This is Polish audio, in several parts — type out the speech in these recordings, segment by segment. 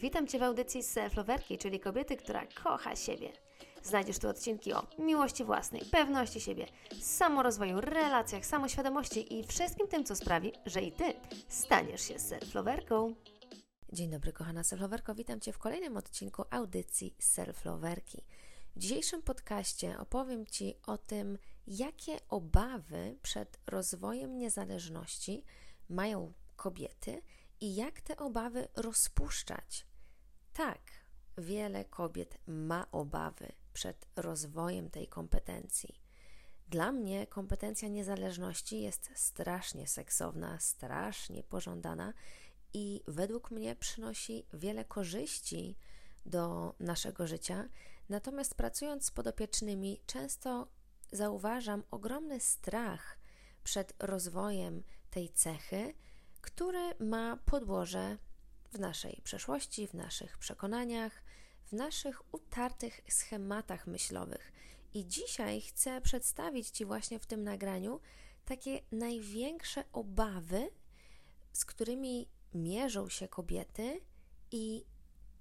Witam Cię w audycji Self-Loverki, czyli kobiety, która kocha siebie. Znajdziesz tu odcinki o miłości własnej, pewności siebie, samorozwoju, relacjach, samoświadomości i wszystkim tym, co sprawi, że i Ty staniesz się self-loverką. Dzień dobry, kochana self-loverko. Witam Cię w kolejnym odcinku audycji Self-Loverki. W dzisiejszym podcaście opowiem Ci o tym, jakie obawy przed rozwojem niezależności mają kobiety i jak te obawy rozpuszczać. Tak, wiele kobiet ma obawy przed rozwojem tej kompetencji. Dla mnie kompetencja niezależności jest strasznie seksowna, strasznie pożądana i według mnie przynosi wiele korzyści do naszego życia. Natomiast pracując z podopiecznymi, często zauważam ogromny strach przed rozwojem tej cechy, który ma podłoże w naszej przeszłości, w naszych przekonaniach, w naszych utartych schematach myślowych. I dzisiaj chcę przedstawić Ci właśnie w tym nagraniu takie największe obawy, z którymi mierzą się kobiety, i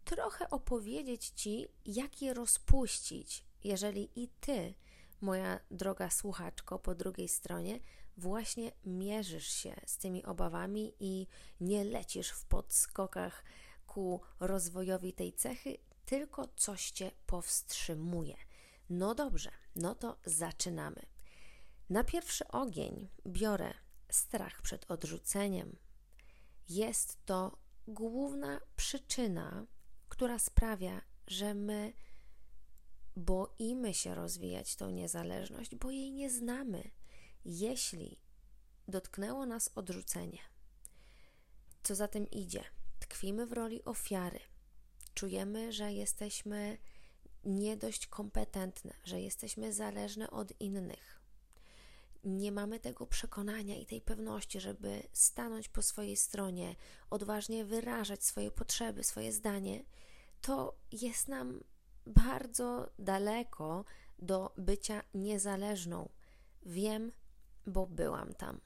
trochę opowiedzieć Ci, jak je rozpuścić, jeżeli i Ty, moja droga słuchaczko po drugiej stronie, właśnie mierzysz się z tymi obawami i nie lecisz w podskokach ku rozwojowi tej cechy, tylko coś cię powstrzymuje. No dobrze, no to zaczynamy. Na pierwszy ogień biorę strach przed odrzuceniem. Jest to główna przyczyna, która sprawia, że my boimy się rozwijać tą niezależność, bo jej nie znamy jeśli dotknęło nas odrzucenie, co za tym idzie, tkwimy w roli ofiary, czujemy, że jesteśmy nie dość kompetentne, że jesteśmy zależne od innych, nie mamy tego przekonania i tej pewności, żeby stanąć po swojej stronie, odważnie wyrażać swoje potrzeby, swoje zdanie, to jest nam bardzo daleko do bycia niezależną. Wiem, bo byłam tam.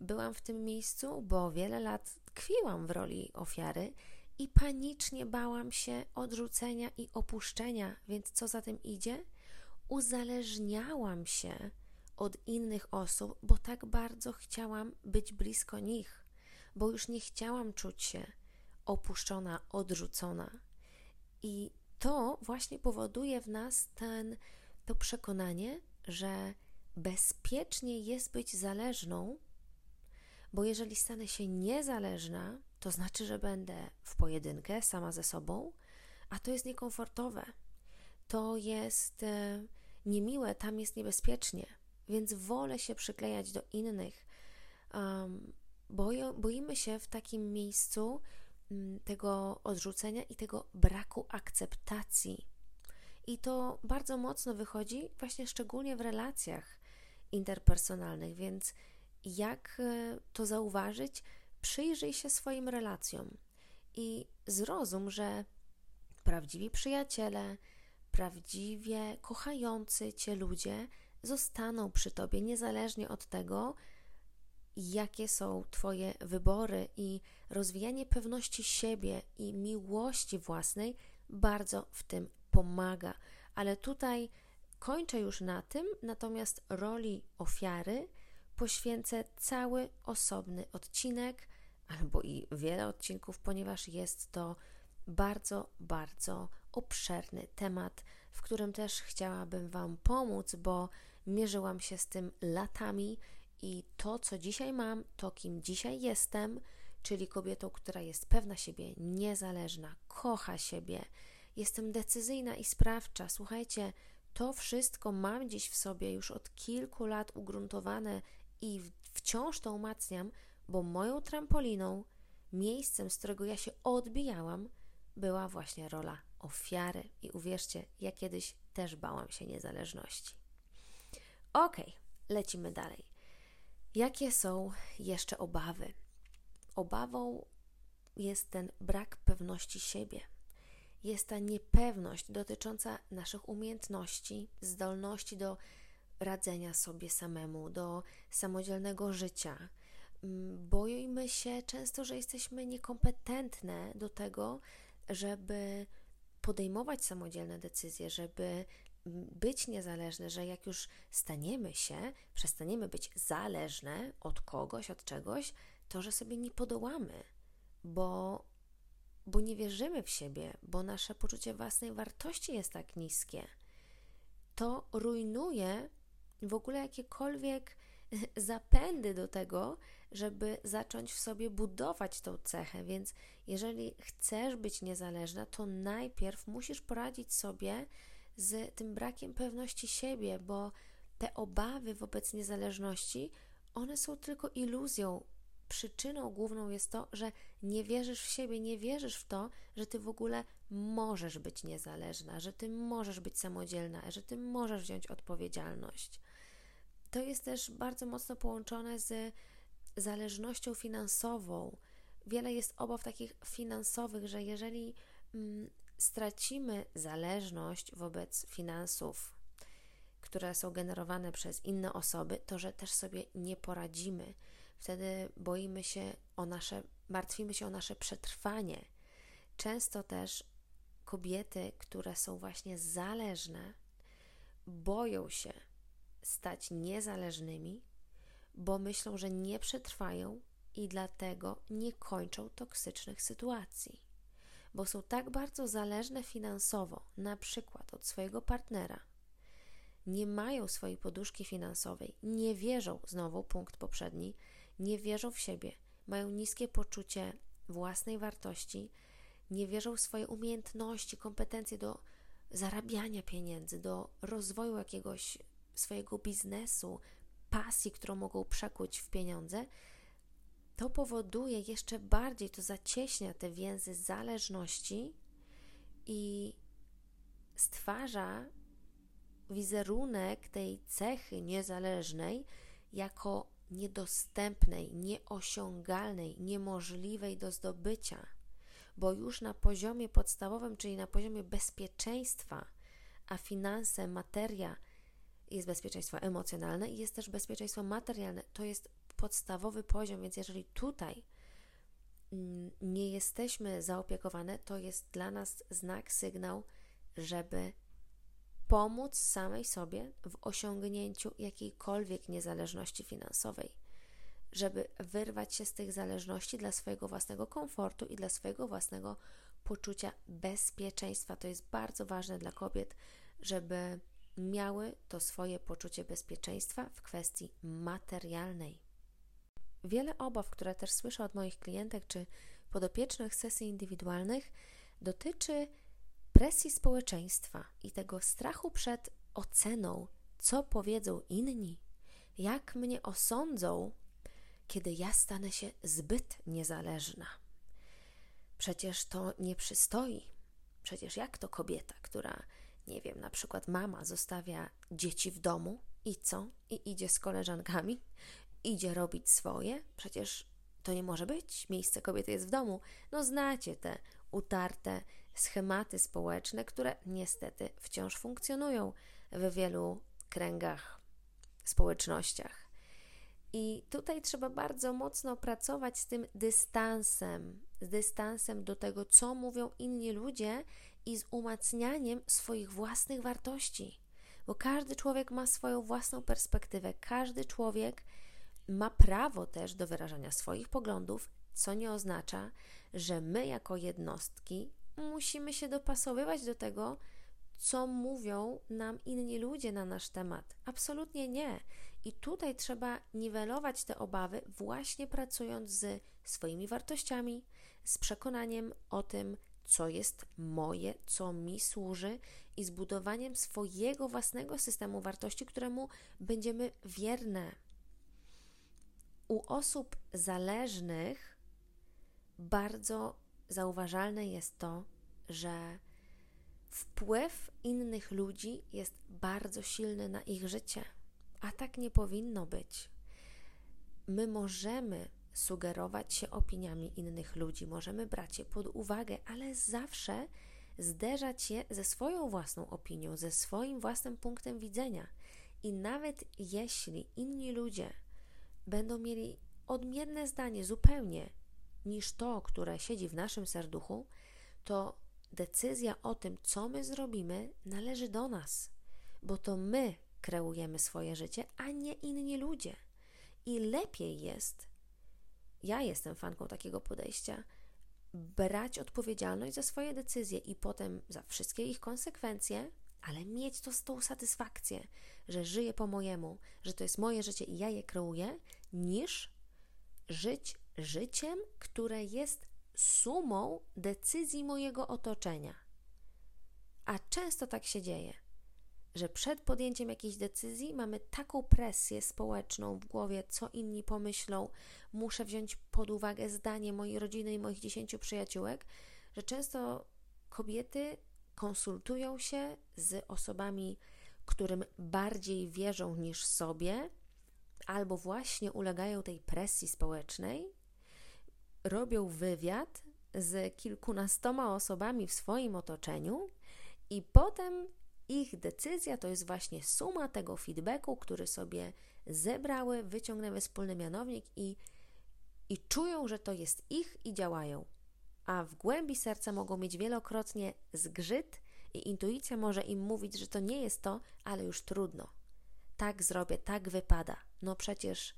Byłam w tym miejscu, bo wiele lat tkwiłam w roli ofiary i panicznie bałam się odrzucenia i opuszczenia, więc co za tym idzie? Uzależniałam się od innych osób, bo tak bardzo chciałam być blisko nich, bo już nie chciałam czuć się opuszczona, odrzucona. I to właśnie powoduje w nas ten, to przekonanie, że bezpiecznie jest być zależną, bo jeżeli stanę się niezależna, to znaczy, że będę w pojedynkę sama ze sobą, a to jest niekomfortowe. To jest e, niemiłe, tam jest niebezpiecznie, więc wolę się przyklejać do innych. Um, boję, boimy się w takim miejscu m, tego odrzucenia i tego braku akceptacji. I to bardzo mocno wychodzi właśnie szczególnie w relacjach interpersonalnych, więc jak e, to zauważyć? Przyjrzyj się swoim relacjom i zrozum, że prawdziwi przyjaciele, prawdziwie kochający cię ludzie zostaną przy tobie niezależnie od tego, jakie są Twoje wybory i rozwijanie pewności siebie i miłości własnej bardzo w tym pomaga. Ale tutaj Kończę już na tym, natomiast roli ofiary poświęcę cały osobny odcinek, albo i wiele odcinków, ponieważ jest to bardzo, bardzo obszerny temat, w którym też chciałabym Wam pomóc, bo mierzyłam się z tym latami i to, co dzisiaj mam, to kim dzisiaj jestem, czyli kobietą, która jest pewna siebie, niezależna, kocha siebie, jestem decyzyjna i sprawcza. Słuchajcie, to wszystko mam gdzieś w sobie już od kilku lat ugruntowane i wciąż to umacniam, bo moją trampoliną, miejscem, z którego ja się odbijałam, była właśnie rola ofiary. I uwierzcie, ja kiedyś też bałam się niezależności. Ok, lecimy dalej. Jakie są jeszcze obawy? Obawą jest ten brak pewności siebie jest ta niepewność dotycząca naszych umiejętności, zdolności do radzenia sobie samemu, do samodzielnego życia. Mm, boimy się często, że jesteśmy niekompetentne do tego, żeby podejmować samodzielne decyzje, żeby być niezależne, że jak już staniemy się, przestaniemy być zależne od kogoś, od czegoś, to że sobie nie podołamy, bo, bo nie wierzymy w siebie, bo nasze poczucie własnej wartości jest tak niskie. To rujnuje w ogóle jakiekolwiek zapędy do tego, żeby zacząć w sobie budować tą cechę. Więc jeżeli chcesz być niezależna, to najpierw musisz poradzić sobie z tym brakiem pewności siebie, bo te obawy wobec niezależności, one są tylko iluzją. Przyczyną główną jest to, że nie wierzysz w siebie, nie wierzysz w to, że ty w ogóle możesz być niezależna, że ty możesz być samodzielna, że ty możesz wziąć odpowiedzialność. To jest też bardzo mocno połączone z zależnością finansową. Wiele jest obaw takich finansowych, że jeżeli mm, stracimy zależność wobec finansów, które są generowane przez inne osoby, to że też sobie nie poradzimy. Wtedy boimy się o nasze, martwimy się o nasze przetrwanie. Często też kobiety, które są właśnie zależne, boją się stać niezależnymi, bo myślą, że nie przetrwają i dlatego nie kończą toksycznych sytuacji bo są tak bardzo zależne finansowo, na przykład od swojego partnera, nie mają swojej poduszki finansowej, nie wierzą, znowu punkt poprzedni, nie wierzą w siebie, mają niskie poczucie własnej wartości, nie wierzą w swoje umiejętności, kompetencje do zarabiania pieniędzy, do rozwoju jakiegoś swojego biznesu, pasji, którą mogą przekuć w pieniądze, to powoduje jeszcze bardziej, to zacieśnia te więzy zależności i stwarza wizerunek tej cechy niezależnej jako niedostępnej, nieosiągalnej, niemożliwej do zdobycia, bo już na poziomie podstawowym, czyli na poziomie bezpieczeństwa, a finanse, materia jest bezpieczeństwo emocjonalne i jest też bezpieczeństwo materialne. To jest podstawowy poziom, więc jeżeli tutaj mm, nie jesteśmy zaopiekowane, to jest dla nas znak, sygnał, żeby pomóc samej sobie w osiągnięciu jakiejkolwiek niezależności finansowej, żeby wyrwać się z tych zależności dla swojego własnego komfortu i dla swojego własnego poczucia bezpieczeństwa. To jest bardzo ważne dla kobiet, żeby miały to swoje poczucie bezpieczeństwa w kwestii materialnej. Wiele obaw, które też słyszę od moich klientek czy podopiecznych sesji indywidualnych, dotyczy presji społeczeństwa i tego strachu przed oceną, co powiedzą inni, jak mnie osądzą, kiedy ja stanę się zbyt niezależna. Przecież to nie przystoi. Przecież jak to kobieta, która, nie wiem, na przykład mama zostawia dzieci w domu i co? I idzie z koleżankami idzie robić swoje, przecież to nie może być. Miejsce kobiety jest w domu. No znacie te utarte schematy społeczne, które niestety wciąż funkcjonują w wielu kręgach, społecznościach. I tutaj trzeba bardzo mocno pracować z tym dystansem, z dystansem do tego, co mówią inni ludzie i z umacnianiem swoich własnych wartości. Bo każdy człowiek ma swoją własną perspektywę, każdy człowiek ma prawo też do wyrażania swoich poglądów, co nie oznacza, że my jako jednostki musimy się dopasowywać do tego, co mówią nam inni ludzie na nasz temat. Absolutnie nie. I tutaj trzeba niwelować te obawy, właśnie pracując z swoimi wartościami, z przekonaniem o tym, co jest moje, co mi służy i zbudowaniem swojego własnego systemu wartości, któremu będziemy wierne u osób zależnych bardzo zauważalne jest to, że wpływ innych ludzi jest bardzo silny na ich życie, a tak nie powinno być. My możemy sugerować się opiniami innych ludzi, możemy brać je pod uwagę, ale zawsze zderzać je ze swoją własną opinią, ze swoim własnym punktem widzenia. I nawet jeśli inni ludzie będą mieli odmienne zdanie zupełnie niż to, które siedzi w naszym serduchu, to decyzja o tym, co my zrobimy, należy do nas, bo to my kreujemy swoje życie, a nie inni ludzie. I lepiej jest, ja jestem fanką takiego podejścia, brać odpowiedzialność za swoje decyzje i potem za wszystkie ich konsekwencje, ale mieć to z tą satysfakcję, że żyję po mojemu, że to jest moje życie i ja je kreuję, niż żyć życiem, które jest sumą decyzji mojego otoczenia. A często tak się dzieje, że przed podjęciem jakiejś decyzji mamy taką presję społeczną w głowie, co inni pomyślą, muszę wziąć pod uwagę zdanie mojej rodziny i moich dziesięciu przyjaciółek, że często kobiety konsultują się z osobami, którym bardziej wierzą niż sobie, albo właśnie ulegają tej presji społecznej, robią wywiad z kilkunastoma osobami w swoim otoczeniu i potem ich decyzja to jest właśnie suma tego feedbacku, który sobie zebrały, wyciągnęły wspólny mianownik i, i czują, że to jest ich i działają. A w głębi serca mogą mieć wielokrotnie zgrzyt i intuicja może im mówić, że to nie jest to, ale już trudno. Tak zrobię, tak wypada. No przecież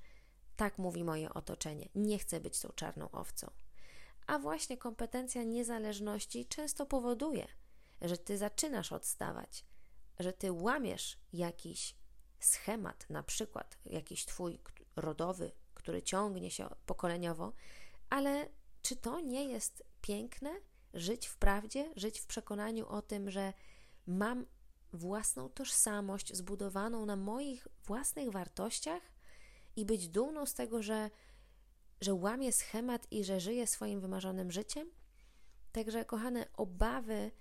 tak mówi moje otoczenie. Nie chcę być tą czarną owcą. A właśnie kompetencja niezależności często powoduje, że ty zaczynasz odstawać, że ty łamiesz jakiś schemat, na przykład jakiś twój rodowy, który ciągnie się pokoleniowo, ale czy to nie jest piękne? Żyć w prawdzie, żyć w przekonaniu o tym, że mam własną tożsamość zbudowaną na moich własnych wartościach i być dumną z tego, że, że łamię schemat i że żyję swoim wymarzonym życiem? Także, kochane, obawy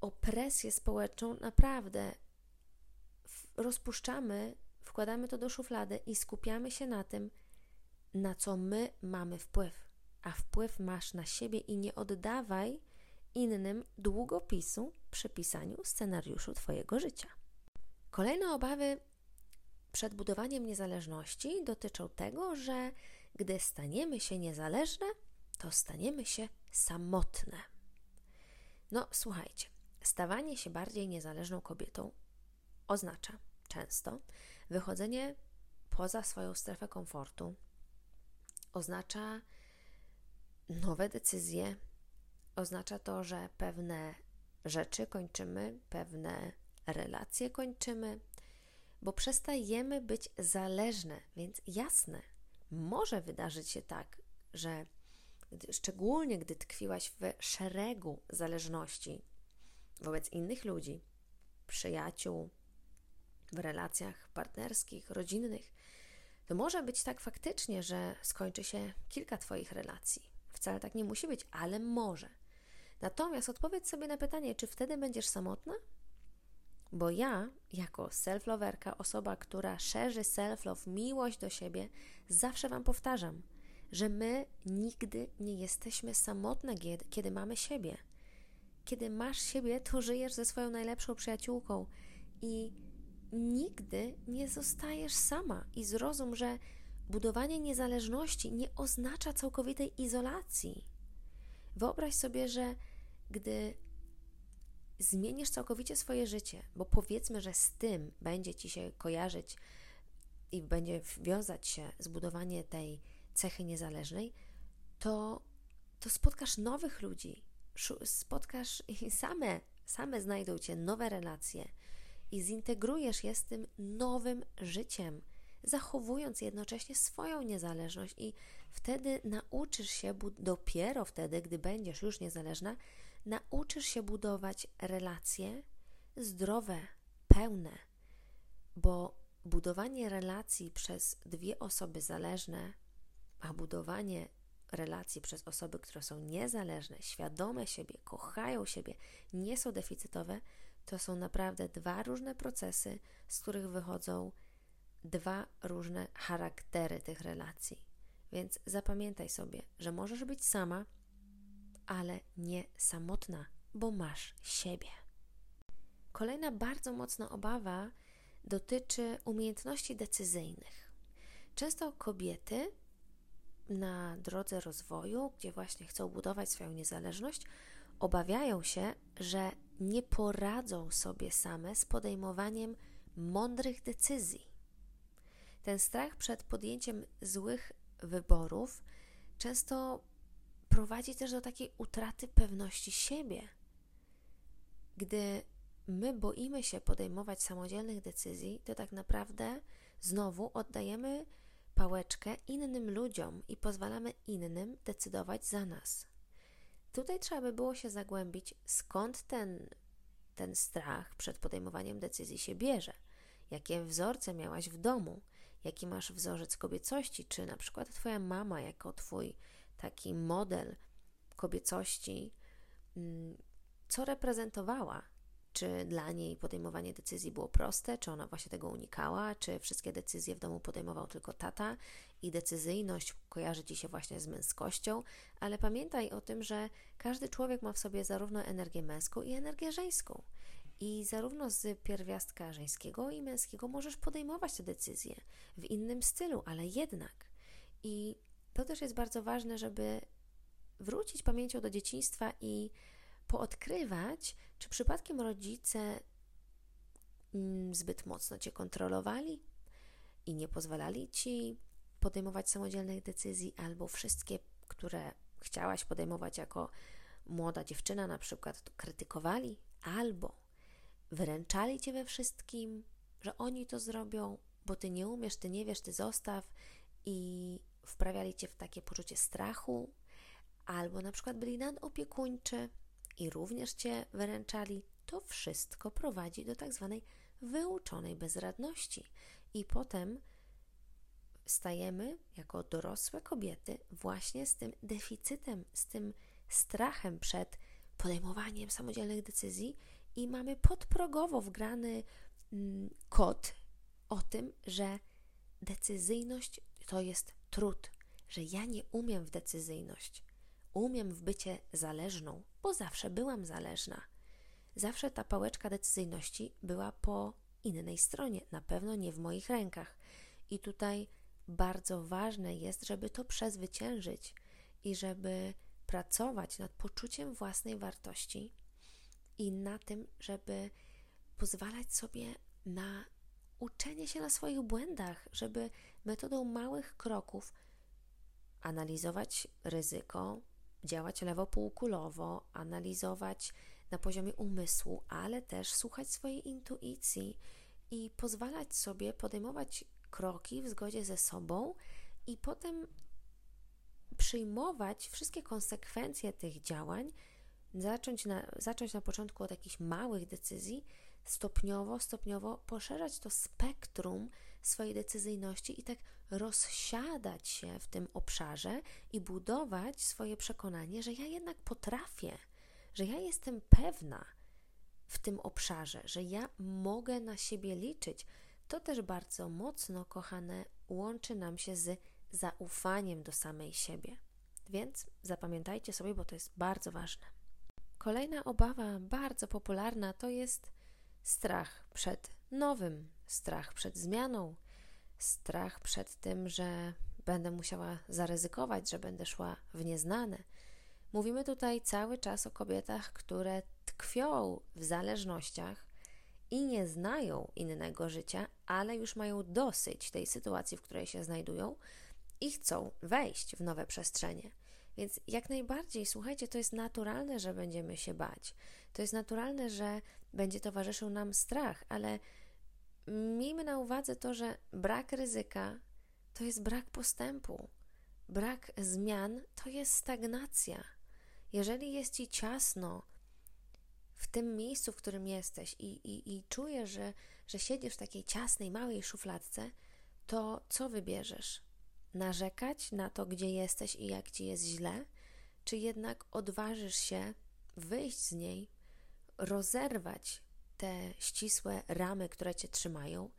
o presję społeczną naprawdę rozpuszczamy, wkładamy to do szuflady i skupiamy się na tym, na co my mamy wpływ. A wpływ masz na siebie i nie oddawaj innym długopisu przy pisaniu scenariuszu Twojego życia. Kolejne obawy przed budowaniem niezależności dotyczą tego, że gdy staniemy się niezależne, to staniemy się samotne. No, słuchajcie, Stawanie się bardziej niezależną kobietą oznacza często wychodzenie poza swoją strefę komfortu, oznacza nowe decyzje, oznacza to, że pewne rzeczy kończymy, pewne relacje kończymy, bo przestajemy być zależne, więc jasne, może wydarzyć się tak, że szczególnie gdy tkwiłaś w szeregu zależności, wobec innych ludzi, przyjaciół, w relacjach partnerskich, rodzinnych, to może być tak faktycznie, że skończy się kilka Twoich relacji. Wcale tak nie musi być, ale może. Natomiast odpowiedz sobie na pytanie, czy wtedy będziesz samotna? Bo ja, jako self-loverka, osoba, która szerzy self-love, miłość do siebie, zawsze Wam powtarzam, że my nigdy nie jesteśmy samotne, kiedy mamy siebie kiedy masz siebie, to żyjesz ze swoją najlepszą przyjaciółką i nigdy nie zostajesz sama. I zrozum, że budowanie niezależności nie oznacza całkowitej izolacji. Wyobraź sobie, że gdy zmienisz całkowicie swoje życie, bo powiedzmy, że z tym będzie ci się kojarzyć i będzie wiązać się zbudowanie tej cechy niezależnej, to, to spotkasz nowych ludzi, spotkasz i same, same znajdą cię nowe relacje i zintegrujesz je z tym nowym życiem, zachowując jednocześnie swoją niezależność, i wtedy nauczysz się, dopiero wtedy, gdy będziesz już niezależna, nauczysz się budować relacje zdrowe, pełne, bo budowanie relacji przez dwie osoby zależne, a budowanie relacji przez osoby, które są niezależne, świadome siebie, kochają siebie, nie są deficytowe, to są naprawdę dwa różne procesy, z których wychodzą dwa różne charaktery tych relacji. Więc zapamiętaj sobie, że możesz być sama, ale nie samotna, bo masz siebie. Kolejna bardzo mocna obawa dotyczy umiejętności decyzyjnych. Często kobiety na drodze rozwoju, gdzie właśnie chcą budować swoją niezależność, Obawiają się, że nie poradzą sobie same z podejmowaniem mądrych decyzji. Ten strach przed podjęciem złych wyborów często prowadzi też do takiej utraty pewności siebie. Gdy my boimy się podejmować samodzielnych decyzji, to tak naprawdę znowu oddajemy pałeczkę innym ludziom i pozwalamy innym decydować za nas. Tutaj trzeba by było się zagłębić, skąd ten, ten strach przed podejmowaniem decyzji się bierze. Jakie wzorce miałaś w domu, jaki masz wzorzec kobiecości, czy na przykład Twoja mama jako Twój taki model kobiecości, mm, co reprezentowała, czy dla niej podejmowanie decyzji było proste, czy ona właśnie tego unikała, czy wszystkie decyzje w domu podejmował tylko tata i decyzyjność kojarzy ci się właśnie z męskością, ale pamiętaj o tym, że każdy człowiek ma w sobie zarówno energię męską i energię żeńską. I zarówno z pierwiastka żeńskiego i męskiego możesz podejmować te decyzje w innym stylu, ale jednak. I to też jest bardzo ważne, żeby wrócić pamięcią do dzieciństwa i poodkrywać, czy przypadkiem rodzice mm, zbyt mocno cię kontrolowali i nie pozwalali ci podejmować samodzielnych decyzji, albo wszystkie, które chciałaś podejmować jako młoda dziewczyna, na przykład, to krytykowali, albo wyręczali cię we wszystkim, że oni to zrobią, bo ty nie umiesz, ty nie wiesz, ty zostaw i wprawiali cię w takie poczucie strachu, albo na przykład byli nadopiekuńczy i również cię wyręczali, to wszystko prowadzi do tak zwanej wyuczonej bezradności. I potem stajemy jako dorosłe kobiety właśnie z tym deficytem, z tym strachem przed podejmowaniem samodzielnych decyzji i mamy podprogowo wgrany mm, kod o tym, że decyzyjność to jest trud, że ja nie umiem w decyzyjność. Umiem w bycie zależną, bo zawsze byłam zależna. Zawsze ta pałeczka decyzyjności była po innej stronie, na pewno nie w moich rękach. I tutaj bardzo ważne jest, żeby to przezwyciężyć i żeby pracować nad poczuciem własnej wartości i na tym, żeby pozwalać sobie na uczenie się na swoich błędach, żeby metodą małych kroków analizować ryzyko, działać lewopółkulowo, analizować na poziomie umysłu, ale też słuchać swojej intuicji i pozwalać sobie podejmować kroki w zgodzie ze sobą i potem przyjmować wszystkie konsekwencje tych działań, zacząć na, zacząć na początku od jakichś małych decyzji, stopniowo, stopniowo poszerzać to spektrum swojej decyzyjności i tak rozsiadać się w tym obszarze i budować swoje przekonanie, że ja jednak potrafię, że ja jestem pewna w tym obszarze, że ja mogę na siebie liczyć. To też bardzo mocno, kochane, łączy nam się z zaufaniem do samej siebie. Więc zapamiętajcie sobie, bo to jest bardzo ważne. Kolejna obawa, bardzo popularna, to jest strach przed nowym, strach przed zmianą, strach przed tym, że będę musiała zaryzykować, że będę szła w nieznane. Mówimy tutaj cały czas o kobietach, które tkwią w zależnościach i nie znają innego życia, ale już mają dosyć tej sytuacji, w której się znajdują i chcą wejść w nowe przestrzenie. Więc jak najbardziej, słuchajcie, to jest naturalne, że będziemy się bać. To jest naturalne, że będzie towarzyszył nam strach, ale miejmy na uwadze to, że brak ryzyka to jest brak postępu. Brak zmian to jest stagnacja. Jeżeli jest ci ciasno w tym miejscu, w którym jesteś i, i, i czujesz, że, że siedzisz w takiej ciasnej, małej szufladce, to co wybierzesz? Narzekać na to, gdzie jesteś i jak ci jest źle, czy jednak odważysz się wyjść z niej, rozerwać te ścisłe ramy, które cię trzymają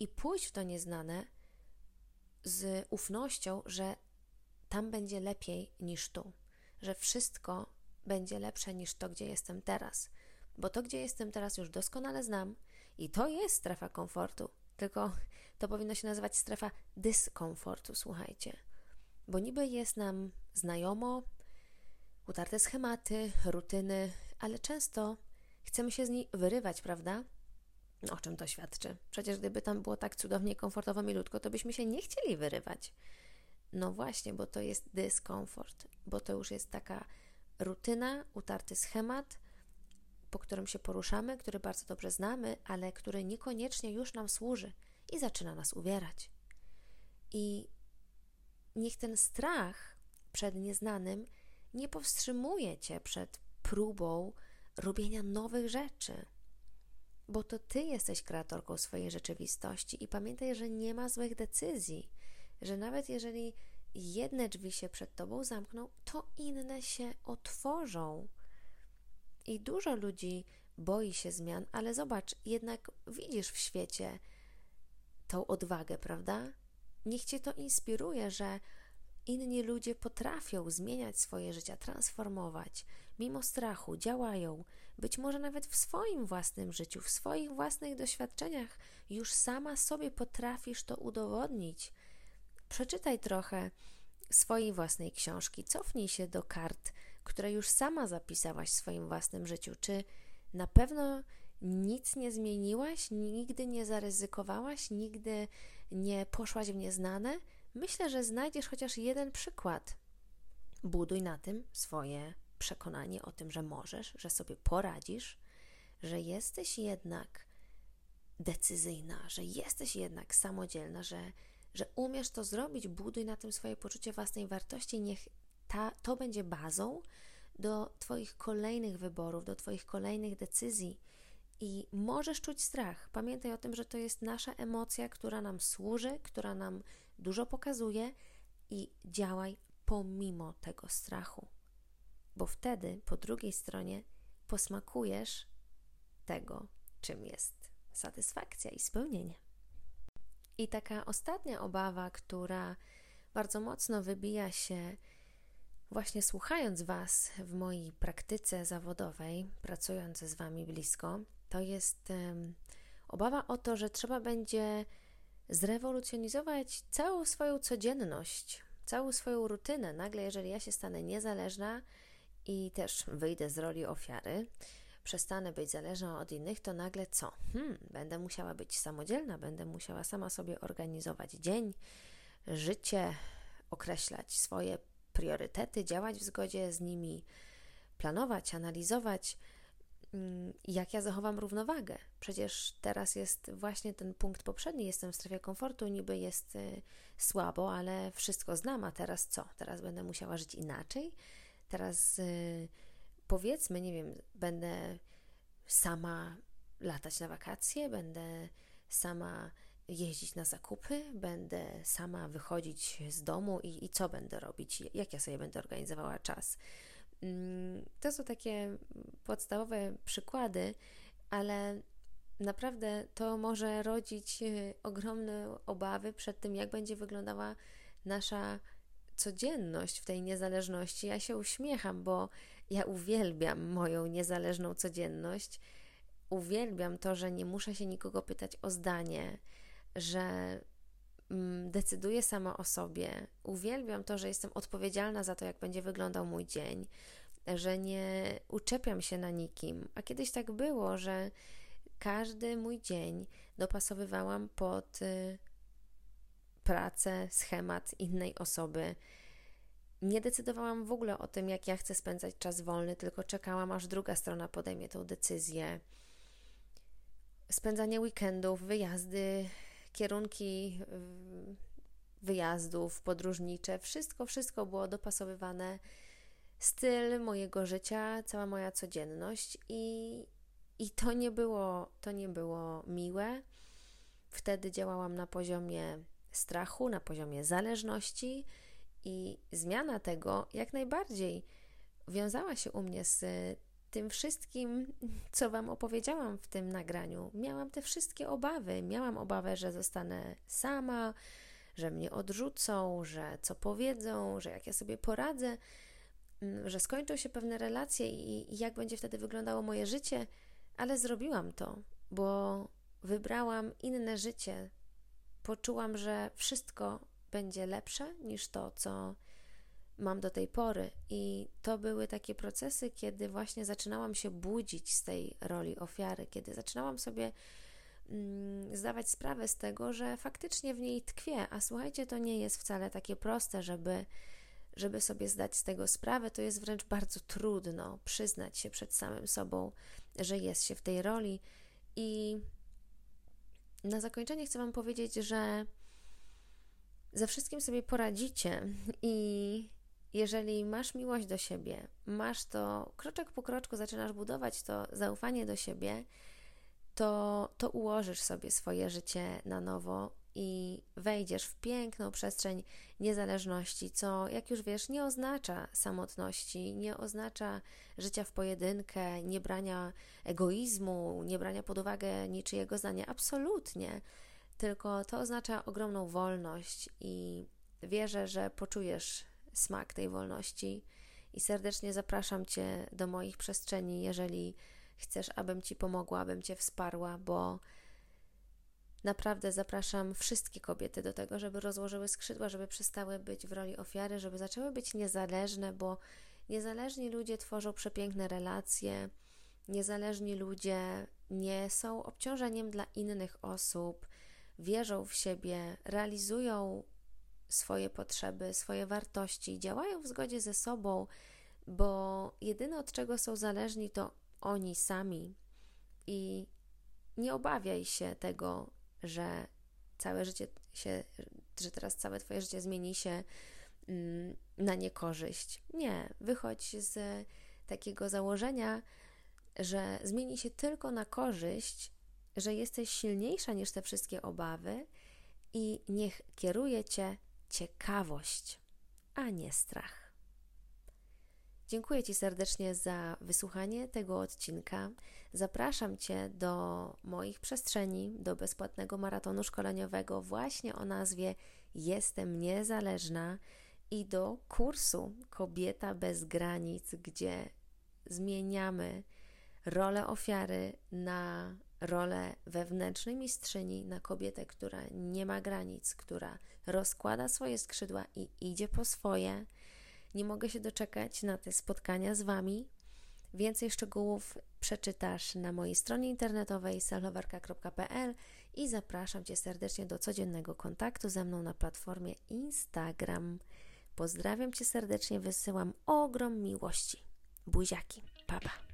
i pójść w to nieznane z ufnością, że tam będzie lepiej niż tu, że wszystko będzie lepsze niż to, gdzie jestem teraz. Bo to, gdzie jestem teraz, już doskonale znam i to jest strefa komfortu. Tylko to powinno się nazywać strefa dyskomfortu, słuchajcie. Bo niby jest nam znajomo, utarte schematy, rutyny, ale często chcemy się z niej wyrywać, prawda? O czym to świadczy? Przecież gdyby tam było tak cudownie, komfortowo, milutko, to byśmy się nie chcieli wyrywać. No właśnie, bo to jest dyskomfort, bo to już jest taka rutyna, utarty schemat, po którym się poruszamy, który bardzo dobrze znamy, ale który niekoniecznie już nam służy i zaczyna nas uwierać. I niech ten strach przed nieznanym nie powstrzymuje cię przed próbą robienia nowych rzeczy. Bo to ty jesteś kreatorką swojej rzeczywistości i pamiętaj, że nie ma złych decyzji, że nawet jeżeli jedne drzwi się przed tobą zamkną, to inne się otworzą. I dużo ludzi boi się zmian, ale zobacz, jednak widzisz w świecie tą odwagę, prawda? Niech cię to inspiruje, że inni ludzie potrafią zmieniać swoje życia, transformować, mimo strachu, działają, być może nawet w swoim własnym życiu, w swoich własnych doświadczeniach, już sama sobie potrafisz to udowodnić. Przeczytaj trochę swojej własnej książki, cofnij się do kart, które już sama zapisałaś w swoim własnym życiu. Czy na pewno nic nie zmieniłaś, nigdy nie zaryzykowałaś, nigdy nie poszłaś w nieznane? Myślę, że znajdziesz chociaż jeden przykład. Buduj na tym swoje przekonanie o tym, że możesz, że sobie poradzisz, że jesteś jednak decyzyjna, że jesteś jednak samodzielna, że, że umiesz to zrobić. Buduj na tym swoje poczucie własnej wartości. Niech ta, to będzie bazą do Twoich kolejnych wyborów, do Twoich kolejnych decyzji. I możesz czuć strach. Pamiętaj o tym, że to jest nasza emocja, która nam służy, która nam dużo pokazuje i działaj pomimo tego strachu. Bo wtedy po drugiej stronie posmakujesz tego, czym jest satysfakcja i spełnienie. I taka ostatnia obawa, która bardzo mocno wybija się właśnie słuchając Was w mojej praktyce zawodowej, pracując z Wami blisko, to jest um, obawa o to, że trzeba będzie zrewolucjonizować całą swoją codzienność, całą swoją rutynę. Nagle, jeżeli ja się stanę niezależna i też wyjdę z roli ofiary, przestanę być zależna od innych, to nagle co? Hmm, będę musiała być samodzielna, będę musiała sama sobie organizować dzień, życie, określać swoje priorytety, działać w zgodzie z nimi, planować, analizować jak ja zachowam równowagę. Przecież teraz jest właśnie ten punkt poprzedni, jestem w strefie komfortu, niby jest y, słabo, ale wszystko znam, a teraz co? Teraz będę musiała żyć inaczej? Teraz y, powiedzmy, nie wiem, będę sama latać na wakacje, będę sama jeździć na zakupy, będę sama wychodzić z domu i, i co będę robić, jak ja sobie będę organizowała czas. Mm, to są takie podstawowe przykłady, ale naprawdę to może rodzić e, ogromne obawy przed tym, jak będzie wyglądała nasza codzienność w tej niezależności. Ja się uśmiecham, bo ja uwielbiam moją niezależną codzienność. Uwielbiam to, że nie muszę się nikogo pytać o zdanie, że decyduję sama o sobie. Uwielbiam to, że jestem odpowiedzialna za to, jak będzie wyglądał mój dzień, że nie uczepiam się na nikim. A kiedyś tak było, że każdy mój dzień dopasowywałam pod y, pracę, schemat innej osoby. Nie decydowałam w ogóle o tym, jak ja chcę spędzać czas wolny, tylko czekałam, aż druga strona podejmie tą decyzję. Spędzanie weekendów, wyjazdy, kierunki y, wyjazdów podróżnicze, wszystko, wszystko było dopasowywane styl mojego życia, cała moja codzienność i, i to nie było, to nie było miłe. Wtedy działałam na poziomie strachu, na poziomie zależności i zmiana tego jak najbardziej wiązała się u mnie z tym wszystkim, co Wam opowiedziałam w tym nagraniu. Miałam te wszystkie obawy. Miałam obawę, że zostanę sama, że mnie odrzucą, że co powiedzą, że jak ja sobie poradzę. Mm, że skończą się pewne relacje i, jak będzie wtedy wyglądało moje życie, ale zrobiłam to, bo wybrałam inne życie. Poczułam, że wszystko będzie lepsze niż to, co mam do tej pory. I to były takie procesy, kiedy właśnie zaczynałam się budzić z tej roli ofiary, kiedy zaczynałam sobie mm, zdawać sprawę z tego, że faktycznie w niej tkwię. A słuchajcie, to nie jest wcale takie proste, żeby, żeby sobie zdać z tego sprawę. To jest wręcz bardzo trudno przyznać się przed samym sobą, że jest się w tej roli. I na zakończenie chcę Wam powiedzieć, że ze wszystkim sobie poradzicie i jeżeli masz miłość do siebie, masz to kroczek po kroczku, zaczynasz budować to zaufanie do siebie, to, to ułożysz sobie swoje życie na nowo i wejdziesz w piękną przestrzeń niezależności, co, jak już wiesz, nie oznacza samotności, nie oznacza życia w pojedynkę, nie brania egoizmu, nie brania pod uwagę niczyjego zdania. Absolutnie. Tylko to oznacza ogromną wolność i wierzę, że poczujesz smak tej wolności. I serdecznie zapraszam Cię do moich przestrzeni, jeżeli chcesz, abym Ci pomogła, abym Cię wsparła, bo naprawdę zapraszam wszystkie kobiety do tego, żeby rozłożyły skrzydła, żeby przestały być w roli ofiary, żeby zaczęły być niezależne, bo niezależni ludzie tworzą przepiękne relacje, niezależni ludzie nie są obciążeniem dla innych osób, wierzą w siebie, realizują swoje potrzeby, swoje wartości, działają w zgodzie ze sobą, bo jedyne od czego są zależni to oni sami. I nie obawiaj się tego, że całe życie się, że teraz całe Twoje życie zmieni się mm, na niekorzyść. Nie, wychodź z takiego założenia, że zmieni się tylko na korzyść, że jesteś silniejsza niż te wszystkie obawy i niech kieruje Cię ciekawość, a nie strach. Dziękuję Ci serdecznie za wysłuchanie tego odcinka. Zapraszam Cię do moich przestrzeni, do bezpłatnego maratonu szkoleniowego właśnie o nazwie Jestem Niezależna i do kursu Kobieta bez granic, gdzie zmieniamy rolę ofiary na rolę wewnętrznej mistrzyni, na kobietę, która nie ma granic, która rozkłada swoje skrzydła i idzie po swoje. Nie mogę się doczekać na te spotkania z Wami. Więcej szczegółów przeczytasz na mojej stronie internetowej sellowerka.pl i zapraszam Cię serdecznie do codziennego kontaktu ze mną na platformie Instagram. Pozdrawiam Cię serdecznie, wysyłam ogrom miłości. Buziaki, papa.